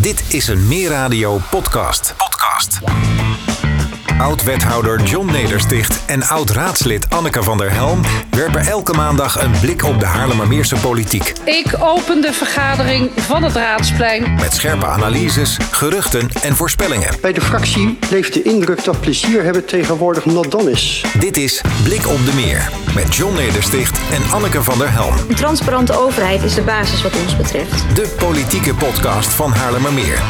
Dit is een Meer Radio podcast. Podcast. Oud-wethouder John Nedersticht en oud-raadslid Anneke van der Helm werpen elke maandag een blik op de Haarlemmermeerse politiek. Ik open de vergadering van het Raadsplein. Met scherpe analyses, geruchten en voorspellingen. Bij de fractie leeft de indruk dat plezier hebben tegenwoordig not dan is. Dit is Blik op de Meer met John Nedersticht en Anneke van der Helm. Een transparante overheid is de basis wat ons betreft. De politieke podcast van Haarlemmermeer.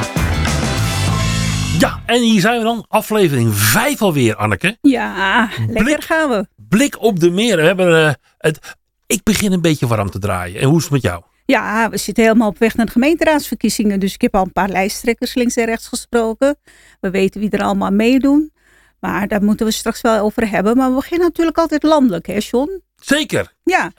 Ja, en hier zijn we dan. Aflevering 5 alweer, Anneke. Ja, lekker Blik- gaan we. Blik op de meer. We hebben, eh, het, ik begin een beetje warm te draaien. En hoe is het met jou? Ja, we zitten helemaal op weg naar de gemeenteraadsverkiezingen. Dus ik heb al een paar lijsttrekkers links en rechts gesproken. We weten wie er allemaal meedoen. Maar daar moeten we straks wel over hebben. Maar we beginnen natuurlijk altijd landelijk, hè John? Zeker. Ja,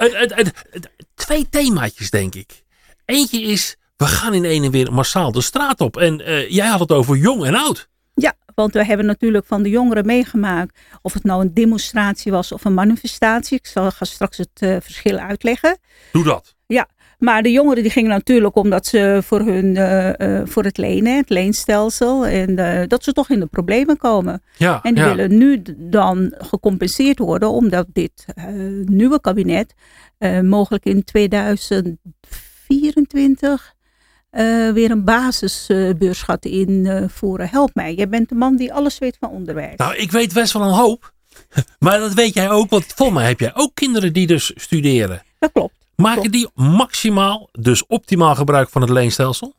twee themaatjes, denk ik. Eentje is, we gaan in ene weer massaal de straat op. En eh, jij had het over jong en oud. ja, want we hebben natuurlijk van de jongeren meegemaakt. Of het nou een demonstratie was of een manifestatie. Ik zal ga straks het eh, verschil uitleggen. Doe dat. Ja, maar de jongeren die gingen natuurlijk omdat ze voor, hun, eh, voor het lenen, het leenstelsel, en dat ze toch in de problemen komen. Ja, En die ja. willen nu dan gecompenseerd worden omdat dit nieuwe kabinet mogelijk in 2024 eh, weer een basisbeurs gaat invoeren. Help mij, jij bent de man die alles weet van onderwijs. Nou, ik weet best wel een hoop. Maar dat weet jij ook, want volgens mij heb jij ook kinderen die dus studeren. Dat klopt. Maken die maximaal, dus optimaal gebruik van het leenstelsel?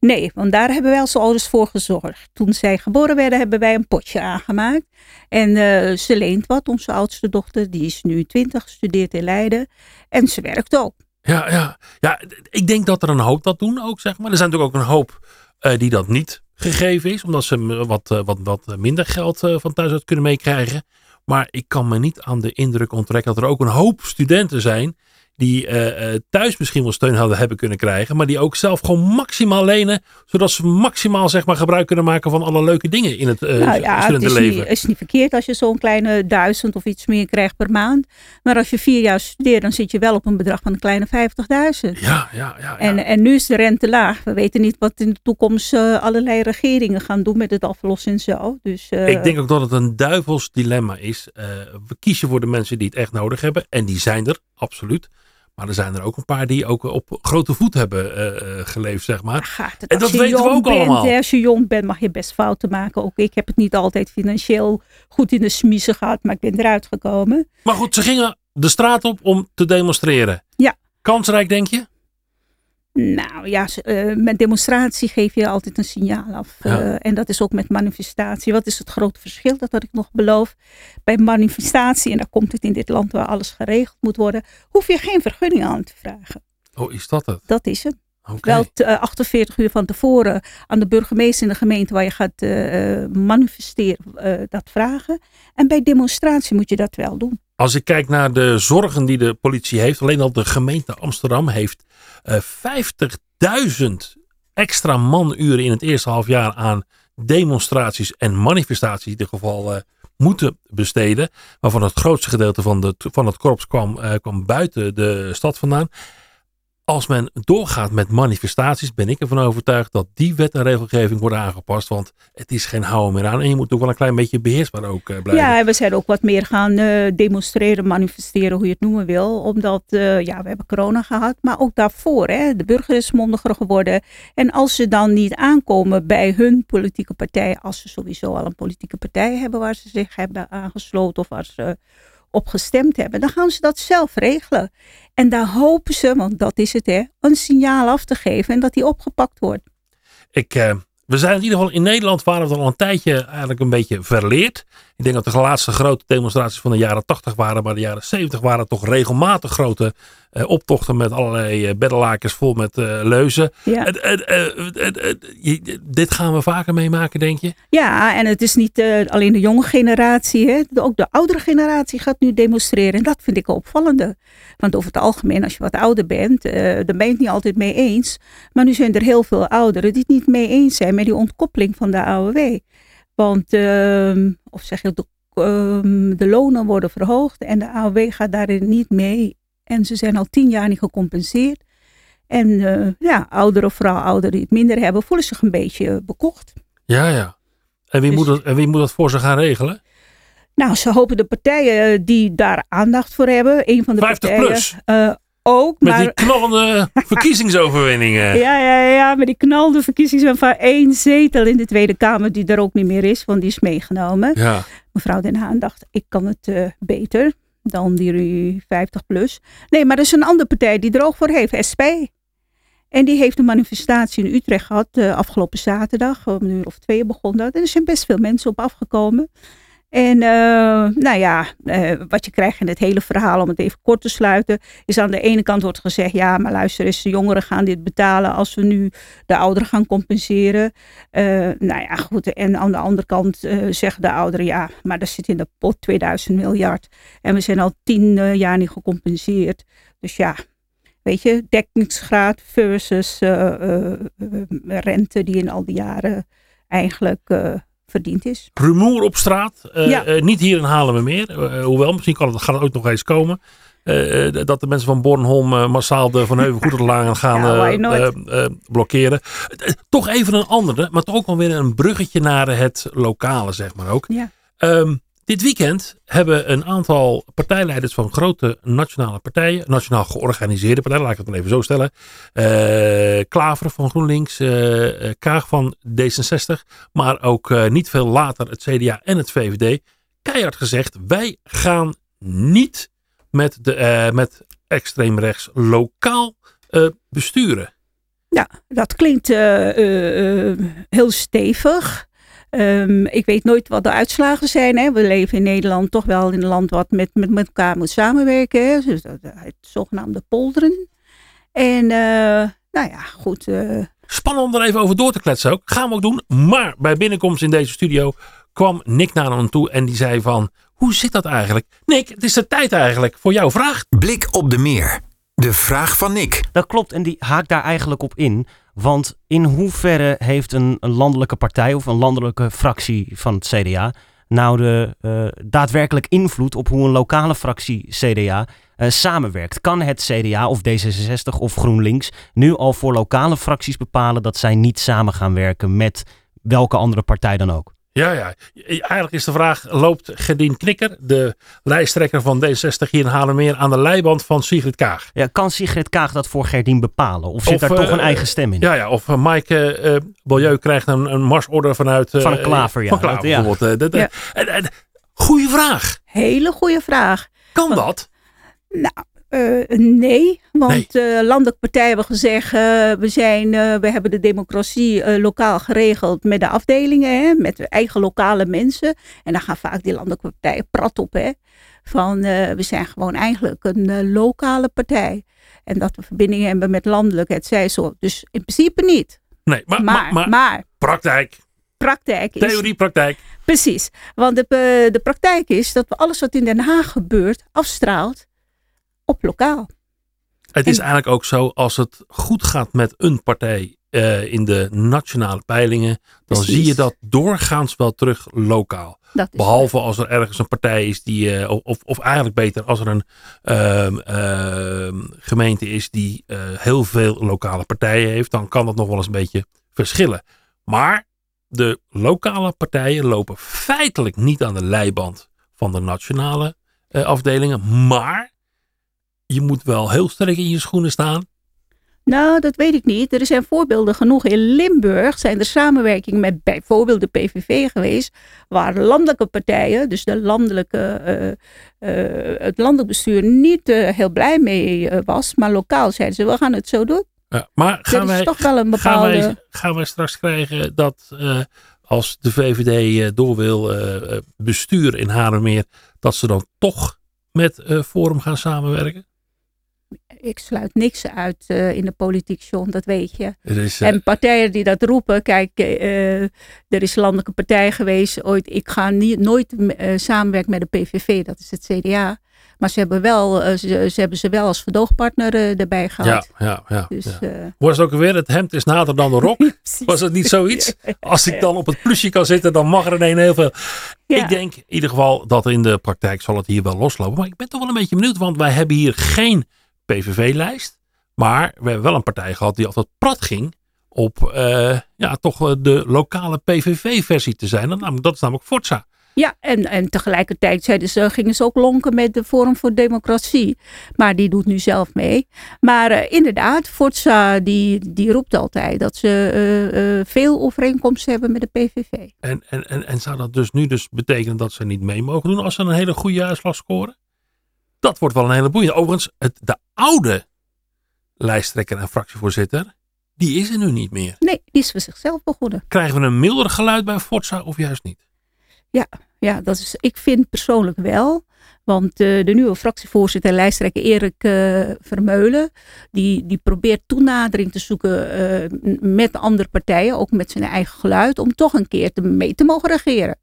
Nee, want daar hebben wij als ouders voor gezorgd. Toen zij geboren werden, hebben wij een potje aangemaakt. En eh, ze leent wat. Onze oudste dochter, die is nu 20, studeert in Leiden. En ze werkt ook. Ja, ja. ja, ik denk dat er een hoop dat doen ook, zeg maar. Er zijn natuurlijk ook een hoop eh, die dat niet gegeven is, omdat ze wat, eh, wat, wat minder geld eh, van thuis uit kunnen meekrijgen. Maar ik kan me niet aan de indruk onttrekken dat er ook een hoop studenten zijn die eh, eh, thuis misschien wel steun hadden hebben kunnen krijgen, maar die ook zelf gewoon maximaal lenen, zodat ze maximaal zeg maar, gebruik kunnen maken van alle leuke dingen in het eh nou ja, het is niet, is niet verkeerd als je zo'n kleine duizend of iets meer krijgt per maand. Maar als je vier jaar studeert, dan zit je wel op een bedrag van een kleine 50.000. Ja, ja, ja. ja. En, en nu is de rente laag. We weten niet wat in de toekomst allerlei regeringen gaan doen met het aflossen en zo. Dus, Ik denk ook dat het een duivels dilemma is. We kiezen voor de mensen die het echt nodig hebben. En die zijn er, absoluut. Maar er zijn er ook een paar die ook op grote voet hebben eh, eh, geleefd, zeg maar. gaat het. En Als dat je weten we jong ook bent, allemaal. hè, als je jong bent mag je best fouten maken. Ook ik heb het niet altijd financieel goed in de smiezen gehad, maar ik ben eruit gekomen. Maar goed, ze gingen de straat op om te demonstreren. Ja. Kansrijk, denk je? Nou ja, eh, met demonstratie geef je altijd een signaal af. Ja. Eh, en dat is ook met manifestatie. Wat is het grote verschil? Dat had ik nog beloofd. Bij manifestatie, en daar komt het in dit land waar alles geregeld moet worden, hoef je geen vergunning aan te vragen. Oh, is dat het? Dat is het. Wel t- eh, 48 uur van tevoren aan de burgemeester in de gemeente waar je gaat eh, eh, manifesteren, dat vragen. En bij demonstratie moet je dat wel doen. Als ik kijk naar de zorgen die de politie heeft. Alleen al de gemeente Amsterdam heeft eh 50.000 extra manuren in het eerste half jaar aan demonstraties en manifestaties in ieder geval moeten besteden. Waarvan het grootste gedeelte van, de, van het korps kwam, kwam buiten de stad vandaan. Als men doorgaat met manifestaties, ben ik ervan overtuigd dat die wet en regelgeving wordt aangepast. Want het is geen houden meer aan. En je moet ook wel een klein beetje beheersbaar ook eh, blijven. Ja, we zijn ook wat meer gaan eh, demonstreren, manifesteren, hoe je het noemen wil. Omdat, eh, ja, we hebben corona gehad, maar ook daarvoor. Hè, de burger is mondiger geworden. En als ze dan niet aankomen bij hun politieke partij, als ze sowieso al een politieke partij hebben waar ze zich hebben aangesloten of waar ze op gestemd hebben, dan gaan ze dat zelf regelen. En daar hopen ze, want dat is het hè, een signaal af te geven en dat die opgepakt wordt. Ik, eh, we zijn in ieder geval in Nederland waren we al een tijdje eigenlijk een beetje verleerd. Ik denk dat de laatste grote demonstraties van de jaren 80 waren, maar de jaren 70 waren toch regelmatig grote eh, optochten met allerlei beddelakers vol met eh, leuzen. Ja. Dit gaan we vaker meemaken, denk je? Ja, en het is niet alleen de jonge generatie, hè. Ook de oudere generatie gaat nu demonstreren. En dat vind ik opvallende. Want over het algemeen, als je wat ouder bent, dan ben je het niet altijd mee eens. Maar nu zijn er heel veel ouderen die het niet mee eens zijn met die ontkoppeling van de AOW. Want, ehm, of zeg je, de, ehm, de lonen worden verhoogd en de AOW gaat daarin niet mee. En ze zijn al tien jaar niet gecompenseerd. En eh, ja, ouderen, vooral ouderen die het minder hebben, voelen zich een beetje bekocht. Ja, ja. En wie, Dus- moet dat, en wie moet dat voor ze gaan regelen? Nou, ze hopen de partijen eh, die daar aandacht voor hebben. Een van de 50 partijen. plus. eh, ook, Met maar die knallende verkiezingsoverwinningen. Ja, ja, ja, met die knalde verkiezingen van één zetel in de Tweede Kamer, die er ook niet meer is, want die is meegenomen. Ja. Mevrouw Den Haan dacht, ik kan het eh, beter dan die 50 plus. Nee, maar er is een andere partij die er ook voor heeft, SP. En die heeft een manifestatie in Utrecht gehad eh, afgelopen zaterdag. Om een uur of twee begon dat. En er zijn best veel mensen op afgekomen. En eh, nou ja, eh, wat je krijgt in het hele verhaal, om het even kort te sluiten, is aan de ene kant wordt gezegd, ja, maar luister eens, de jongeren gaan dit betalen als we nu de ouderen gaan compenseren. Eh, nou ja, goed. En aan de andere kant zeggen de ouderen, ja, maar er zit in de pot 2000 miljard. En we zijn al tien jaar niet gecompenseerd. Dus ja, weet je, dekkingsgraad versus rente die in al die jaren eigenlijk verdiend is. Rumoer op straat. Eh, Ja. eh, niet hier in Haarlemmermeer. Eh, hoewel, misschien kan het, gaat het ook nog eens komen. Dat de mensen van Bornholm massaal de Van Heuvel gaan Ja, blokkeren. Toch even een andere, maar toch ook wel weer een bruggetje naar het lokale, zeg maar ook. Ja. Ehm, dit weekend hebben een aantal partijleiders van grote nationale partijen, nationaal georganiseerde partijen, laat ik het maar even zo stellen. eh, Klaver van GroenLinks, eh, eh, Kaag van D66, maar ook niet veel later het CDA en het VVD, keihard gezegd: wij gaan niet met, de, met extreem rechts lokaal besturen. Ja, dat klinkt heel stevig. Ehm, ik weet nooit wat de uitslagen zijn. Hè. We leven in Nederland toch wel in een land wat met, met, met elkaar moet samenwerken. Hè. Dus dat, het zogenaamde polderen. En eh, nou ja, goed. eh, Spannend om er even over door te kletsen ook. Gaan we ook doen. Maar bij binnenkomst in deze studio kwam Nick naar hem toe en die zei van... Hoe zit dat eigenlijk? Nick, het is de tijd eigenlijk voor jouw vraag. Blik op de meer. De vraag van Nick. Dat klopt en die haakt daar eigenlijk op in. Want in hoeverre heeft een, landelijke partij of een landelijke fractie van het CDA nou de eh, daadwerkelijk invloed op hoe een lokale fractie CDA eh, samenwerkt? Kan het CDA of D66 of GroenLinks nu al voor lokale fracties bepalen dat zij niet samen gaan werken met welke andere partij dan ook? Ja, ja. Eigenlijk is de vraag, loopt Gerdien Knikker, de lijsttrekker van D60 hier in Haarlemmeer, aan de leiband van Sigrid Kaag? Ja, kan Sigrid Kaag dat voor Gerdien bepalen? Of zit Of, daar eh, toch een eigen stem in? Ja, ja. Of uh, Maaike eh Milieu krijgt een, een marsorder vanuit... eh, Van Klaver, ja. Van Klaver, ja. bijvoorbeeld. Eh, dat- Ja. en- en- goeie vraag. hele goede vraag. Kan dat? Nou, eh, nee, want eh, landelijke partijen hebben gezegd, eh, we, zijn, we hebben de democratie lokaal geregeld met de afdelingen, hè, met de eigen lokale mensen. En daar gaan vaak die landelijke partijen prat op, hè, van we zijn gewoon eigenlijk een lokale partij. En dat we verbinding hebben met landelijk, het zij zo. Dus in principe niet. Nee, maar, Maar, maar, maar, maar praktijk. praktijk is... Theorie, praktijk. Precies, want de, de praktijk is dat we alles wat in Den Haag gebeurt afstraalt op lokaal. Het is En- eigenlijk ook zo, als het goed gaat met een partij eh, in de nationale peilingen, dan Precies. zie je dat doorgaans wel terug lokaal. Dat is Behalve als er ergens een partij is die, eh, of, of eigenlijk beter, als er een ehm, ehm, gemeente is die eh, heel veel lokale partijen heeft, dan kan dat nog wel eens een beetje verschillen. Maar de lokale partijen lopen feitelijk niet aan de leiband van de nationale afdelingen, maar je moet wel heel sterk in je schoenen staan. Nou, dat weet ik niet. Er zijn voorbeelden genoeg. In Limburg zijn er samenwerkingen met bijvoorbeeld de PVV geweest, waar landelijke partijen, dus de landelijke, eh, het landelijk bestuur, niet eh, heel blij mee was. Maar lokaal zeiden ze, we gaan het zo doen. Ja, maar gaan er is wij, toch wel een gaan, bepaalde... wij, gaan wij straks krijgen dat als de VVD door wil besturen in Haarlemmeer, dat ze dan toch met Forum gaan samenwerken? Ik sluit niks uit eh, in de politiek, John, dat weet je. Is, eh, En partijen die dat roepen, kijk, eh, er is een landelijke partij geweest ooit. Ik ga niet, nooit samenwerken met de PVV, dat is het CDA. Maar ze hebben, wel, ze, ze hebben ze wel als verdoogpartner erbij gehad. ja, ja, Dus, ja. eh, Was het ook weer, het hemd is nader dan de rok? Was het niet zoiets? Als ik dan op het plusje kan zitten, dan mag er ineens heel veel. Ja. Ik denk in ieder geval dat in de praktijk zal het hier wel loslopen. Maar ik ben toch wel een beetje benieuwd, want wij hebben hier geen PVV-lijst. Maar we hebben wel een partij gehad die altijd prat ging op uh, ja, toch de lokale PVV-versie te zijn. Dat, dat is namelijk Forza. Ja, en, en tegelijkertijd zeiden ze, gingen ze ook lonken met de Forum voor Democratie. Maar die doet nu zelf mee. Maar uh, inderdaad, Forza die, die roept altijd dat ze uh, uh, veel overeenkomsten hebben met de PVV. En, en, en, en zou dat dus nu dus betekenen dat ze niet mee mogen doen als ze een hele goede uitslag scoren? Dat wordt wel een hele boeiende. Overigens, het, de oude lijsttrekker en fractievoorzitter, die is er nu niet meer. Nee, die is voor zichzelf begonnen. Krijgen we een milder geluid bij Forza of juist niet? Ja, ja dat is, ik vind persoonlijk wel. Want uh, de nieuwe fractievoorzitter, lijsttrekker Erik uh, Vermeulen, die, die probeert toenadering te zoeken uh, met andere partijen, ook met zijn eigen geluid, om toch een keer te, mee te mogen regeren.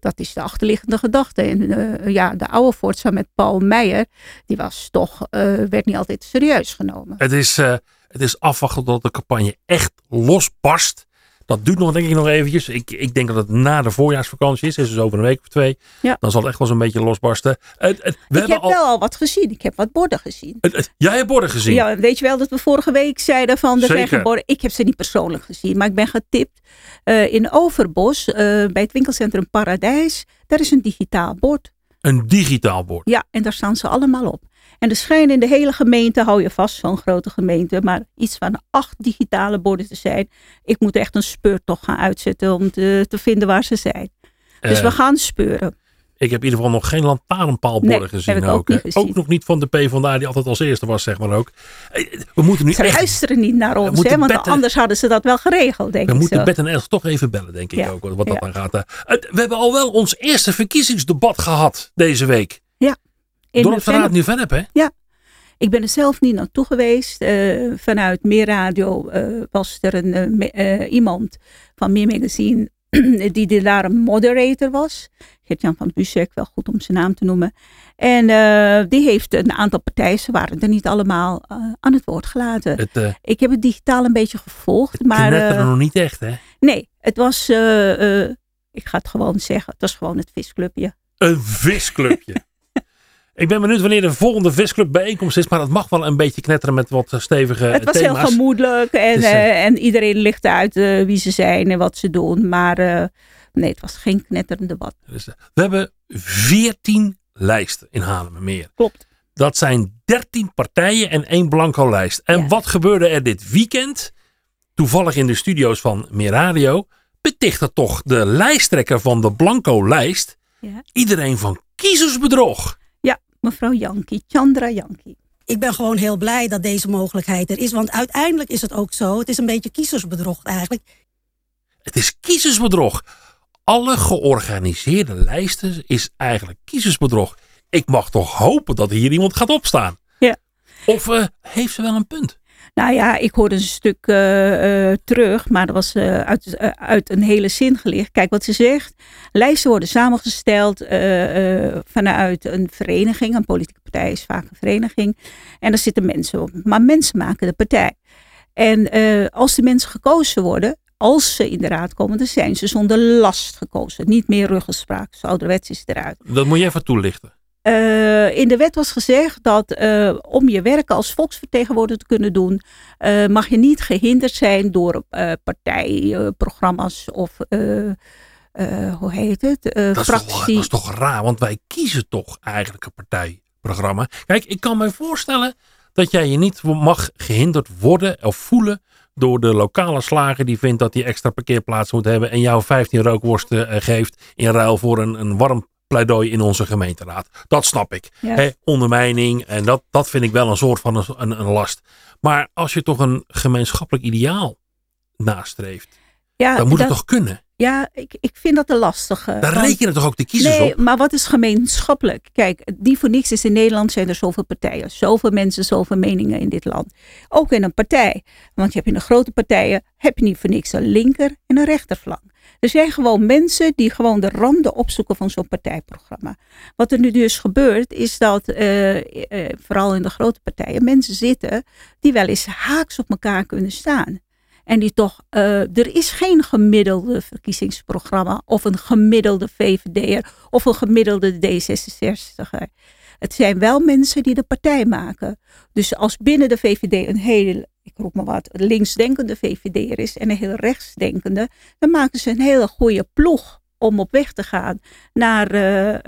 Dat is de achterliggende gedachte. En ja, de oude Forza met Paul Meijer, die was toch, werd niet altijd serieus genomen. Het is, het is afwachten tot de campagne echt losbarst. Dat duurt nog denk ik nog eventjes. Ik, ik denk dat het na de voorjaarsvakantie is. Dus over een week of twee. Ja. Dan zal het echt wel zo'n beetje losbarsten. We ik heb al... wel al wat gezien. Ik heb wat borden gezien. jij hebt borden gezien? Ja, weet je wel dat we vorige week zeiden van de zijn borden. Ik heb ze niet persoonlijk gezien. Maar ik ben getipt uh, in Overbos. Uh, bij het winkelcentrum Paradijs. Daar is een digitaal bord. Een digitaal bord? Ja, en daar staan ze allemaal op. En er schijnen in de hele gemeente, hou je vast, zo'n grote gemeente, maar iets van acht digitale borden te zijn. Ik moet echt een speurtocht gaan uitzetten om te, te vinden waar ze zijn. Dus uh, we gaan speuren. Ik heb in ieder geval nog geen lantaarnpaalborden nee, gezien. ook, ook, gezien. ook, nog niet van de PvdA, die altijd als eerste was, zeg maar ook. We moeten nu ze echt, luisteren niet naar ons, hè, want betten, anders hadden ze dat wel geregeld, denk we ik moeten zo. Bert en Els toch even bellen, denk ik ja. ook, wat dat ja. dan gaat. We hebben al wel ons eerste verkiezingsdebat gehad deze week. Ja. Dorpsraad Nieuw-Vennep, hè? Ja. Ik ben er zelf niet naartoe geweest. Uh, vanuit Meerradio uh, was er een, uh, iemand van Meer Magazine die, die daar een moderator was. Gert-Jan van Busek, wel goed om zijn naam te noemen. En die heeft een aantal partijen, ze waren er niet allemaal, aan het woord gelaten. Het, ik heb het digitaal een beetje gevolgd. Het maar er nog niet echt, hè? Nee, het was, ik ga het gewoon zeggen, het was gewoon het visclubje. Een visclubje. Ik ben benieuwd wanneer de volgende visclub bijeenkomst is. Maar het mag wel een beetje knetteren met wat stevige Het was thema's. heel gemoedelijk. En, Dus, uh, en iedereen licht uit uh, wie ze zijn en wat ze doen. Maar uh, nee, het was geen knetterend debat. Dus, we hebben 14 lijsten in Haarlemmermeer. Klopt. Dat zijn 13 partijen en één blanco lijst. En Ja. wat gebeurde er dit weekend? Toevallig in de studio's van Meer Radio. Betichtte toch de lijsttrekker van de blanco lijst. Ja. Iedereen van kiezersbedrog. Mevrouw Janki, Chandra Janki. Ik ben gewoon heel blij dat deze mogelijkheid er is. Want uiteindelijk is het ook zo. Het is een beetje kiezersbedrog eigenlijk. Het is kiezersbedrog. Alle georganiseerde lijsten is eigenlijk kiezersbedrog. Ik mag toch hopen dat hier iemand gaat opstaan. Ja. Of uh, heeft ze wel een punt? Nou ja, ik hoorde een stuk uh, uh, terug, maar dat was uh, uit, uit, een hele zin gelicht. Kijk wat ze zegt. Lijsten worden samengesteld vanuit een vereniging. Een politieke partij is vaak een vereniging. En daar zitten mensen op. Maar mensen maken de partij. En als die mensen gekozen worden, als ze in de raad komen, dan zijn ze zonder last gekozen. Niet meer ruggenspraak. Zo ouderwets is eruit. Dat moet je even toelichten. Uh, in de wet was gezegd dat uh, om je werk als volksvertegenwoordiger te kunnen doen, uh, mag je niet gehinderd zijn door partijprogramma's of hoe heet het? dat, is toch, dat is toch raar, want wij kiezen toch eigenlijk een partijprogramma. Kijk, ik kan me voorstellen dat jij je niet mag gehinderd worden of voelen door de lokale slager die vindt dat hij extra parkeerplaats moet hebben en jou 15 rookworsten geeft in ruil voor een, een warm pleidooi in onze gemeenteraad. Dat snap ik. Ja. He, ondermijning en dat, dat vind ik wel een soort van een, een, een last. Maar als je toch een gemeenschappelijk ideaal nastreeft, ja, dan moet dat, het toch kunnen? Ja, ik, ik vind dat een lastige. Daar want, rekenen toch ook de kiezers nee, op? maar wat is gemeenschappelijk? Kijk, die voor niks is in Nederland zijn er zoveel partijen. Zoveel mensen, zoveel meningen in dit land. Ook in een partij. Want je hebt in de grote partijen, heb je niet voor niks een linker en een rechterflank. Er zijn gewoon mensen die gewoon de randen opzoeken van zo'n partijprogramma. Wat er nu dus gebeurt, is dat uh, uh, vooral in de grote partijen mensen zitten die wel eens haaks op elkaar kunnen staan. En die toch, uh, er is geen gemiddelde verkiezingsprogramma of een gemiddelde VVD'er of een gemiddelde D66'er. Het zijn wel mensen die de partij maken. Dus als binnen de VVD een hele, ik roep maar wat, linksdenkende VVD'er is en een heel rechtsdenkende, dan maken ze een hele goede ploeg om op weg te gaan naar uh, uh,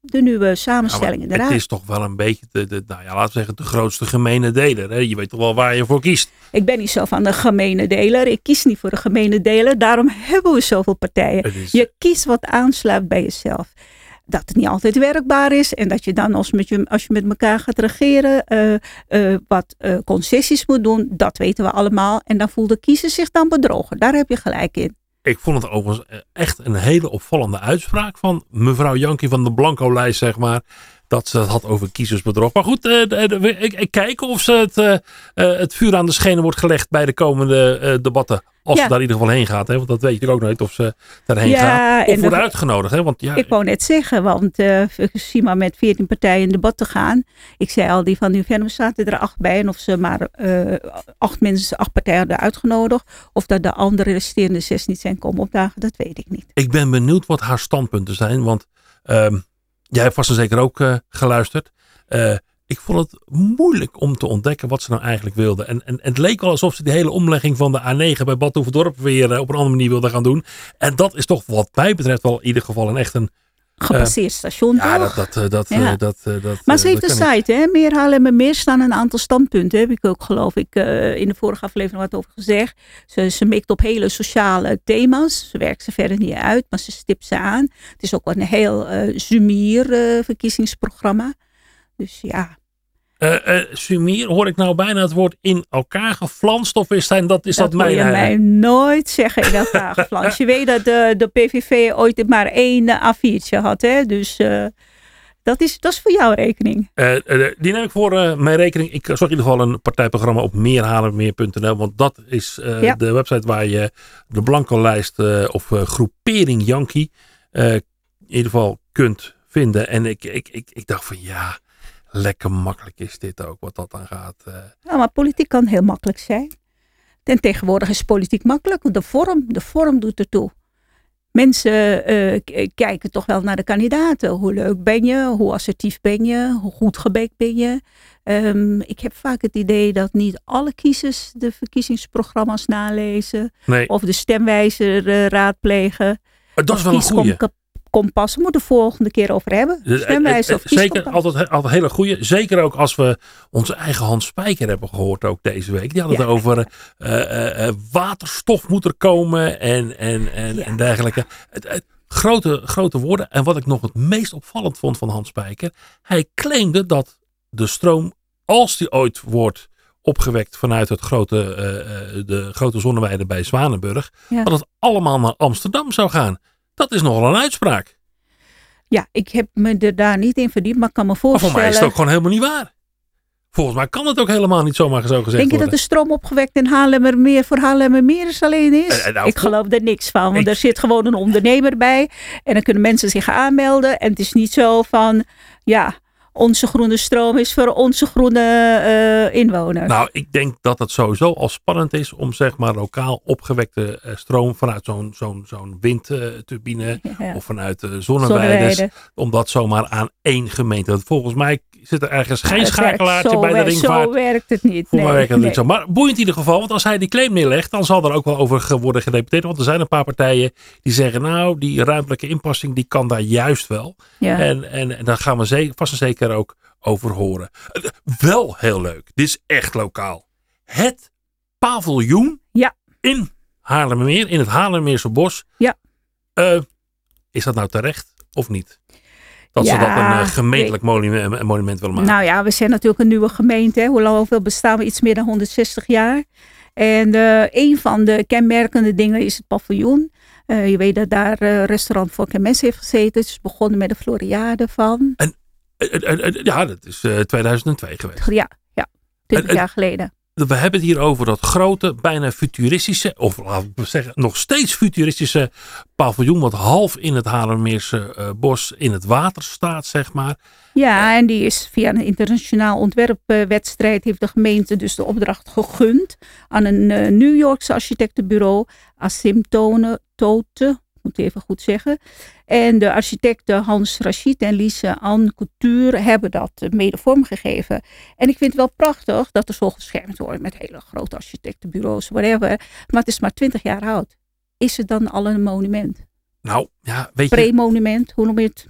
de nieuwe samenstelling Ja, in het is toch wel een beetje, de, de, nou ja, laten we zeggen, de grootste gemene deler. Hè? Je weet toch wel waar je voor kiest. Ik ben niet zo van de gemene deler. Ik kies niet voor de gemene deler. Daarom hebben we zoveel partijen. Is- Je kiest wat aansluit bij jezelf. Dat het niet altijd werkbaar is en dat je dan als, met je, als je met elkaar gaat regeren eh, eh, wat eh, concessies moet doen, dat weten we allemaal. En dan voelt de kiezer zich dan bedrogen. Daar heb je gelijk in. Ik vond het overigens eh, echt een hele opvallende uitspraak van mevrouw Jankie van de Blanco-lijst, zeg maar. Dat ze het had over kiezersbedrog. Maar goed, eh, ik, ik kijk of ze het, eh, eh, het vuur aan de schenen wordt gelegd bij de komende debatten. Als Ja. ze daar in ieder geval heen gaat. Hè? Want dat weet je ook nooit of ze daarheen Ja, gaat. Of wordt uitgenodigd. Hè? Want ja, Ik wou net zeggen, want zie maar met 14 partijen in debat te gaan. Ik zei al, die van Nuvenum zaten er acht bij. En of ze maar acht mensen, acht partijen hadden uitgenodigd. Of dat de andere resterende zes niet zijn komen opdagen, dat weet ik niet. ik ben benieuwd wat haar standpunten zijn. Want ehm, jij hebt vast en zeker ook eh, geluisterd. Eh, ik vond het moeilijk om te ontdekken wat ze nou eigenlijk wilde. En, en, het leek wel alsof ze die hele omlegging van de A9 bij Bad Dorp weer eh, op een andere manier wilde gaan doen. En dat is toch wat mij betreft wel in ieder geval een echt een... Gepasseerd station Ja, toch? dat, dat, dat, Ja. eh, dat, eh, dat Maar eh, ze heeft een site, hè? Meer halen en meer staan een aantal standpunten. Heb ik ook, geloof ik, in de vorige aflevering wat over gezegd. Ze, ze mikt op hele sociale thema's. Ze werkt ze verder niet uit, maar ze stipt ze aan. Het is ook een heel eh Sumier verkiezingsprogramma. Dus ja, Sumier, hoor ik nou bijna het woord in elkaar geflanst? Of is, zijn, dat, is dat, dat je eh, mij nooit zeggen in elkaar geflanst. Je weet dat de, de PVV ooit maar één eh, A4'tje had, hè? Dus dat, is, dat is voor jouw rekening. Die neem ik voor mijn rekening. Ik zorg in ieder geval een partijprogramma op meerhalenmeer.nl. Want dat is Ja. de website waar je de blanco lijst of groepering Yankee in ieder geval kunt vinden. En ik, ik, ik, ik dacht van ja, lekker makkelijk is dit ook wat dat aan gaat. eh. Ja, maar politiek kan heel makkelijk zijn. En tegenwoordig is politiek makkelijk, want de vorm, de vorm doet ertoe. Mensen eh, kijken toch wel naar de kandidaten. Hoe leuk ben je? Hoe assertief ben je? Hoe goed gebekt ben je? Ehm, ik heb vaak het idee dat niet alle kiezers de verkiezingsprogramma's nalezen. nee, Of de stemwijzer eh, raadplegen. maar dat is wel een goeie. kieskompas. Moeten we de volgende keer over hebben. Dus, eh, Stemwijzer eh, of eh, Zeker, altijd, altijd hele goede. Zeker ook als we onze eigen Hans Spijker hebben gehoord ook deze week. Die Ja. het over eh, eh, eh, waterstof moet er komen en, en, en, Ja. en dergelijke. Het, het- grote, grote woorden. En wat ik nog het meest opvallend vond van Hans Spijker. Hij claimde dat de stroom, als die ooit wordt opgewekt vanuit het grote, eh, eh, de grote zonneweide bij Zwanenburg. Ja. Dat het allemaal naar Amsterdam zou gaan. Dat is nogal een uitspraak. Ja, ik heb me er daar niet in verdiept, maar ik kan me Maar voor voorstellen. mij is het ook gewoon helemaal niet waar. Volgens mij kan het ook helemaal niet zomaar zo gezegd Denk je dat worden. de stroom opgewekt in Haarlemmermeer voor Haarlemmermeer is alleen is? Eh, nou, ik geloof er niks van, want Ik- er zit gewoon een ondernemer bij. En dan kunnen mensen zich aanmelden. En het is niet zo van, ja, onze groene stroom is voor onze groene eh, inwoner. Nou, ik denk dat het sowieso al spannend is om zeg maar lokaal opgewekte eh, stroom vanuit zo'n zo'n zo'n windturbine Ja. of vanuit de zonneweiders, Zonneweide. om dat zomaar aan één gemeente. Want Volgens mij zit er ergens Ja, geen werkt schakelaartje zo bij de ringvaart. Zo werkt het niet. Mij werkt het nee. niet zo. Maar boeiend in ieder geval, want als hij die claim neerlegt, dan zal er ook wel over worden gedebatteerd. Want er zijn een paar partijen die zeggen, nou, die ruimtelijke inpassing, die kan daar juist wel. Ja. En, en, en daar gaan we vast en zeker ook over horen. Eh, Wel heel leuk. Dit is echt lokaal. Het paviljoen Ja. in Haarlemmermeer, in het Haarlemmermeerse bos. Ja. Eh, is dat nou terecht of niet? Dat ze dat een eh, gemeentelijk monument, willen maken. Nou ja, we zijn natuurlijk een nieuwe gemeente. hè. Hoe lang hoeveel bestaan we? Iets meer dan 160 jaar. En eh, een van de kenmerkende dingen is het paviljoen. Je weet dat daar restaurant Mes heeft gezeten. Het is begonnen met de Floriade van. Ja, dat is eh, 2002 geweest. Ja, ja 20 En- en- jaar geleden. We hebben het hier over dat grote, bijna futuristische, of laten we zeggen, nog steeds futuristische paviljoen. Wat half in het Haarlemmeerse eh, bos in het water staat, zeg maar. Ja, en die is via een internationaal ontwerpwedstrijd heeft de gemeente dus de opdracht gegund aan een eh, New Yorkse architectenbureau, Asymptone Tote. Moet even goed zeggen. En de architecten Hans Rachid en Lise Anne Couture hebben dat mede vormgegeven. En ik vind het wel prachtig dat er zo geschermd wordt met hele grote architectenbureaus, whatever. Maar het is maar 20 jaar oud. Is het dan al een monument? Nou, ja, weet je... Pre-monument, hoe noem je het?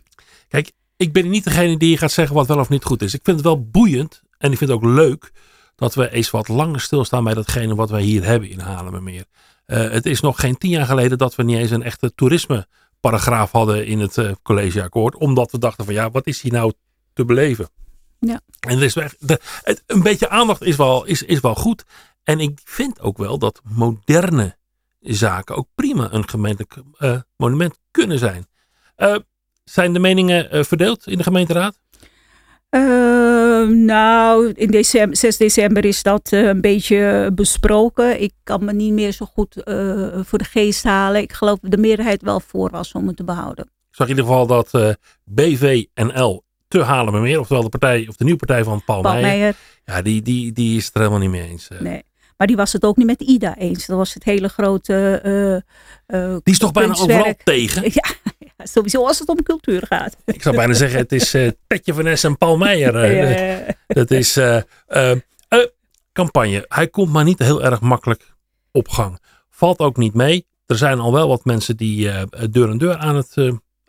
Kijk, ik ben niet degene die je gaat zeggen wat wel of niet goed is. Ik vind het wel boeiend en ik vind het ook leuk dat we eens wat langer stilstaan bij datgene wat wij hier hebben in Haarlemmermeer. Uh, het is nog geen tien jaar geleden dat we niet eens een echte toerisme-paragraaf hadden in het uh, collegeakkoord. Omdat we dachten van ja, wat is hier nou te beleven? Ja. En er is de, het, een beetje aandacht is wel, is, is wel goed. En ik vind ook wel dat moderne zaken ook prima een gemeentelijk uh, monument kunnen zijn. zijn de meningen verdeeld in de gemeenteraad? Uh, nou, in december, 6 december is dat uh, een beetje besproken. Ik kan me niet meer zo goed uh, voor de geest halen. Ik geloof dat de meerderheid wel voor was om het te behouden. Ik zag in ieder geval dat BVNL te halen meer, oftewel de partij of de nieuwe partij van Paul, Paul Meijer. Ja, die, die, die is het er helemaal niet mee eens. Nee. Maar die was het ook niet met Ida eens. Dat was het hele grote. die is toch bijna overal tegen? Ja, sowieso als het om cultuur gaat. Ik zou bijna zeggen, het is uh, Petje van Ness en Paul Meijer. Uh, dat is uh, campagne. Hij komt maar niet heel erg makkelijk op gang. Valt ook niet mee. Er zijn al wel wat mensen die deur en deur aan het,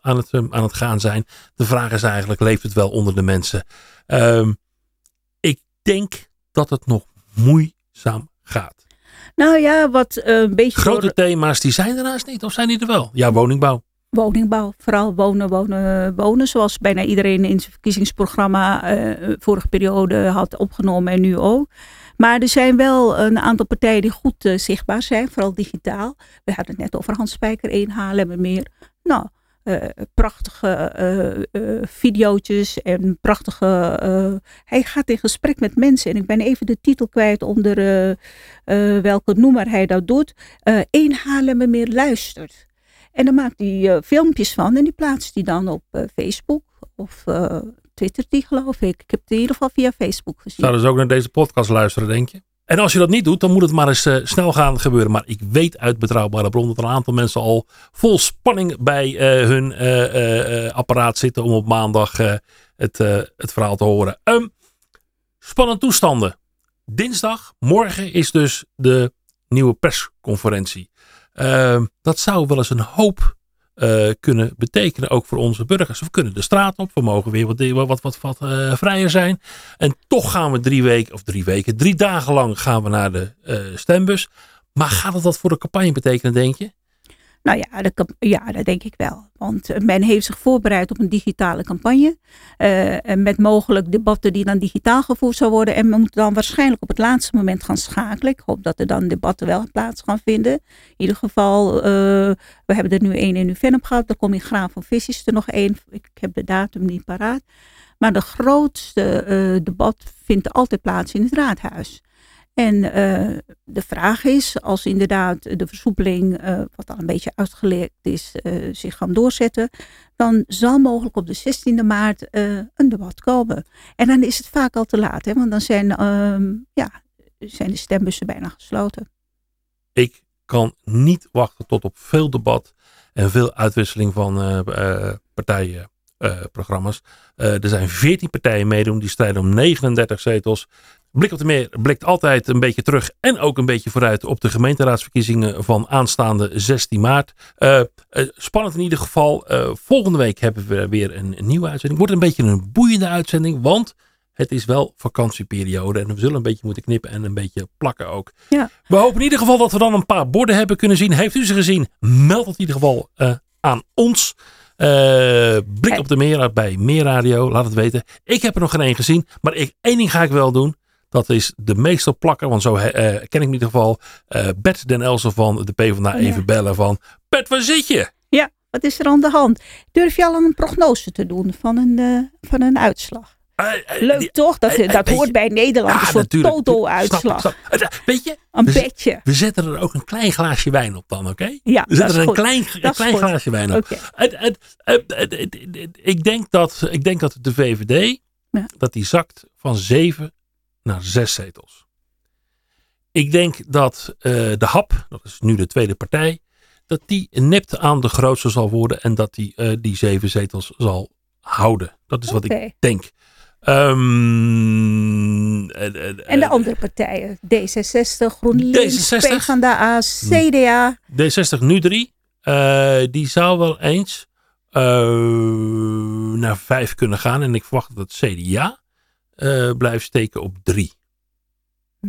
aan, het, aan het gaan zijn. De vraag is eigenlijk, leeft het wel onder de mensen? Ehm, ik denk dat het nog moeizaam gaat. Nou ja, wat een beetje. Grote door... thema's, die zijn ernaast niet, of zijn die er wel? Ja, woningbouw woningbouw. Vooral wonen, wonen, wonen. Zoals bijna iedereen in zijn verkiezingsprogramma uh, vorige periode had opgenomen en nu ook. Maar er zijn wel een aantal partijen die goed uh, zichtbaar zijn, vooral digitaal. We hadden het net over Hans Spijker, 1 Haarlem meer. Nou, uh, prachtige uh, video's en prachtige. hij gaat in gesprek met mensen. En ik ben even de titel kwijt onder welke noemer hij dat doet. Eén Haarlem meer luistert. En dan maakt hij uh, filmpjes van en die plaatst hij dan op uh, Facebook of uh, Twitter, die geloof ik. Ik heb het in ieder geval via Facebook gezien. Zouden ze ook naar deze podcast luisteren, denk je? En als je dat niet doet, dan moet het maar eens snel gaan gebeuren. Maar ik weet uit betrouwbare bron dat een aantal mensen al vol spanning bij hun apparaat zitten om op maandag het, het verhaal te horen. Um, spannende toestanden. Dinsdag, morgen is dus de nieuwe persconferentie. Uh, dat zou wel eens een hoop uh, kunnen betekenen, ook voor onze burgers. We kunnen de straat op, we mogen weer wat, wat, wat, wat uh, vrijer zijn. En toch gaan we drie weken, of drie weken, drie dagen lang gaan we naar de uh, stembus. Maar gaat dat wat voor de campagne betekenen, denk je? Nou ja dat, ja, dat denk ik wel. Want eh, men heeft zich voorbereid op een digitale campagne. Uh, met mogelijk debatten die dan digitaal gevoerd zou worden. En men moet dan waarschijnlijk op het laatste moment gaan schakelen. Ik hoop dat er dan debatten wel plaats gaan vinden. In ieder geval, uh, we hebben er nu één in Uvenum gehad. Er komt in Graaf van Vis is er nog één. Ik heb de datum niet paraat. Maar de grootste uh, debat vindt altijd plaats in het raadhuis. En uh, de vraag is, als inderdaad de versoepeling, uh, wat al een beetje uitgelekt is, uh, zich gaan doorzetten, dan zal mogelijk op de 16e maart een debat komen. En dan is het vaak al te laat, hè, want dan zijn, ehm, ja, zijn de stembussen bijna gesloten. Ik kan niet wachten tot op veel debat en veel uitwisseling van partijen uh, programma's. Er zijn 14 partijen meedoen. Die strijden om 39 zetels. Blik op de Meer blikt altijd een beetje terug en ook een beetje vooruit op de gemeenteraadsverkiezingen van aanstaande 16 maart. Uh, spannend in ieder geval. volgende week hebben we weer een, een nieuwe uitzending. Wordt een beetje een boeiende uitzending, want het is wel vakantieperiode en we zullen een beetje moeten knippen en een beetje plakken ook. Ja. We hopen in ieder geval dat we dan een paar borden hebben kunnen zien. Heeft u ze gezien? Meld het in ieder geval aan ons. Uh, blik op de meer bij Meerradio. Laat het weten. Ik heb er nog geen één gezien. Maar ik, één ding ga ik wel doen. Dat is de meester plakken. Want zo uh, ken ik in ieder geval uh, Bert den Elsen van de PvdA oh, ja. even bellen van... Bert, waar zit je? Ja, wat is er aan de hand? Durf je al een prognose te doen van een, van een uitslag? Leuk die, toch? Dat, dat hoort bij Nederland. Ja, een toto-uitslag. Weet je? Een we. We zetten er ook een klein glaasje wijn op dan, oké? Okay? Ja, we zetten er een goed. klein, een klein glaasje wijn op. Okay. ik, denk dat, ik denk dat de VVD ja. dat die zakt van zeven naar zes zetels. Ik denk dat de HAP, dat is nu de tweede partij, dat die nipt aan de grootste zal worden en dat die eh, die zeven zetels zal houden. Dat is wat ik denk. Ehm, eh, eh, En de eh, andere partijen, D66, GroenLinks, D66? PvdA, CDA. D60 nu drie. Eh, die zou wel eens eh, naar vijf kunnen gaan. En ik verwacht dat het CDA eh, blijft steken op drie.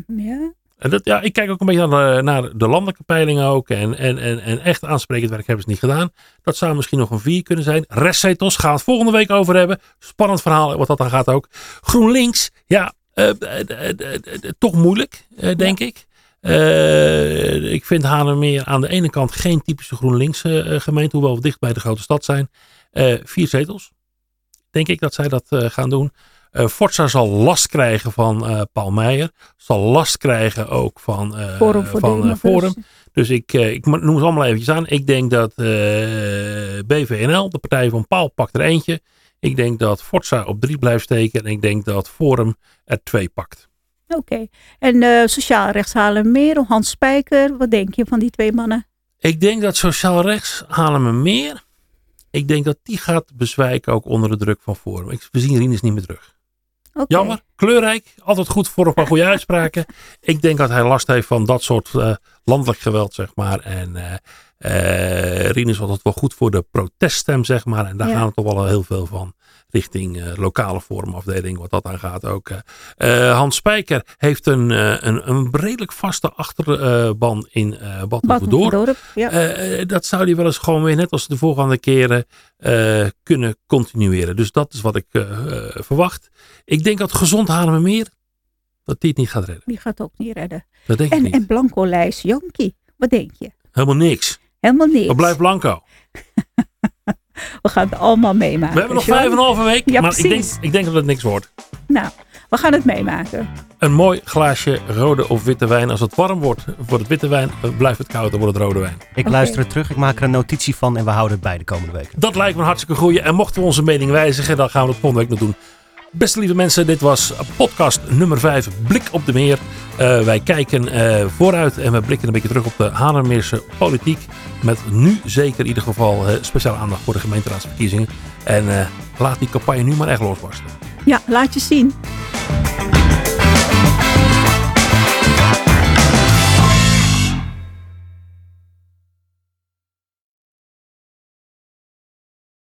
Ja. En dat, ja, ik kijk ook een beetje naar de, naar de landelijke peilingen ook. En, en, en, en echt aansprekend werk hebben ze niet gedaan. Dat zou misschien nog een vier kunnen zijn. Restzetels gaan we het volgende week over hebben. Spannend verhaal wat dat dan gaat ook. GroenLinks, ja, eh, eh, eh, eh, eh, toch moeilijk, eh, denk ik. Eh, ik vind Haarlemmermeer aan de ene kant geen typische GroenLinks eh, eh, gemeente. Hoewel we dicht bij de grote stad zijn. Eh, vier zetels. Denk ik dat zij dat eh, gaan doen. Eh, Forza zal last krijgen van eh, Paul Meijer. Zal last krijgen ook van, eh, Forum van. Forum. Dus ik, ik noem ze allemaal eventjes aan. Ik denk dat BVNL, de partij van Paul, pakt er eentje. Ik denk dat Forza op drie blijft steken. En ik denk dat Forum er twee pakt. Oké. En sociaal rechts halen meer. Hans Spijker, wat denk je van die twee mannen? Ik denk dat sociaal rechts halen me meer. Ik denk dat die gaat bezwijken ook onder de druk van Forum. Ik, we zien Rinus niet meer terug. Jammer, kleurrijk, altijd goed voor een paar goede uitspraken. Ik denk dat hij last heeft van dat soort eh, landelijk geweld, zeg maar. En eh eh Rinus was altijd wel goed voor de proteststem, zeg maar. En daar Ja. gaan er toch wel heel veel van richting eh, lokale forumafdeling, wat dat aan gaat ook. eh. Eh, Hans Spijker heeft een, een, een redelijk vaste achterban in eh Bad Battenverdorp. Dorp, ja. Dat zou hij wel eens gewoon weer, net als de volgende keren, kunnen continueren. Dus dat is wat ik verwacht. Ik denk dat gezond meer dat die het niet gaat redden. die gaat ook niet redden. Dat denk ik niet. en Blanco Lijs Janki, wat denk je? Helemaal niks. Helemaal niks. Wat blijft Blanco? We gaan het allemaal meemaken. We hebben nog vijf en een halve week. Ja, maar ik denk, precies. ik denk dat het niks wordt. Nou, we gaan het meemaken. Een mooi glaasje rode of witte wijn. Als het warm wordt, wordt het witte wijn. Eh, Blijft het koud, dan wordt het rode wijn. Ik luister het terug, ik maak er een notitie van en we houden het bij de komende weken. Dat lijkt me een hartstikke goeie. En mochten we onze mening wijzigen, dan gaan we dat volgende week nog doen. Beste lieve mensen, dit was podcast nummer 5, Blik op de Meer. Eh, wij kijken eh, vooruit en we blikken een beetje terug op de Haarlemmeerse politiek. Met nu zeker in ieder geval eh, speciale aandacht voor de gemeenteraadsverkiezingen. En laat die campagne nu maar echt losbarsten. Ja, laat je zien.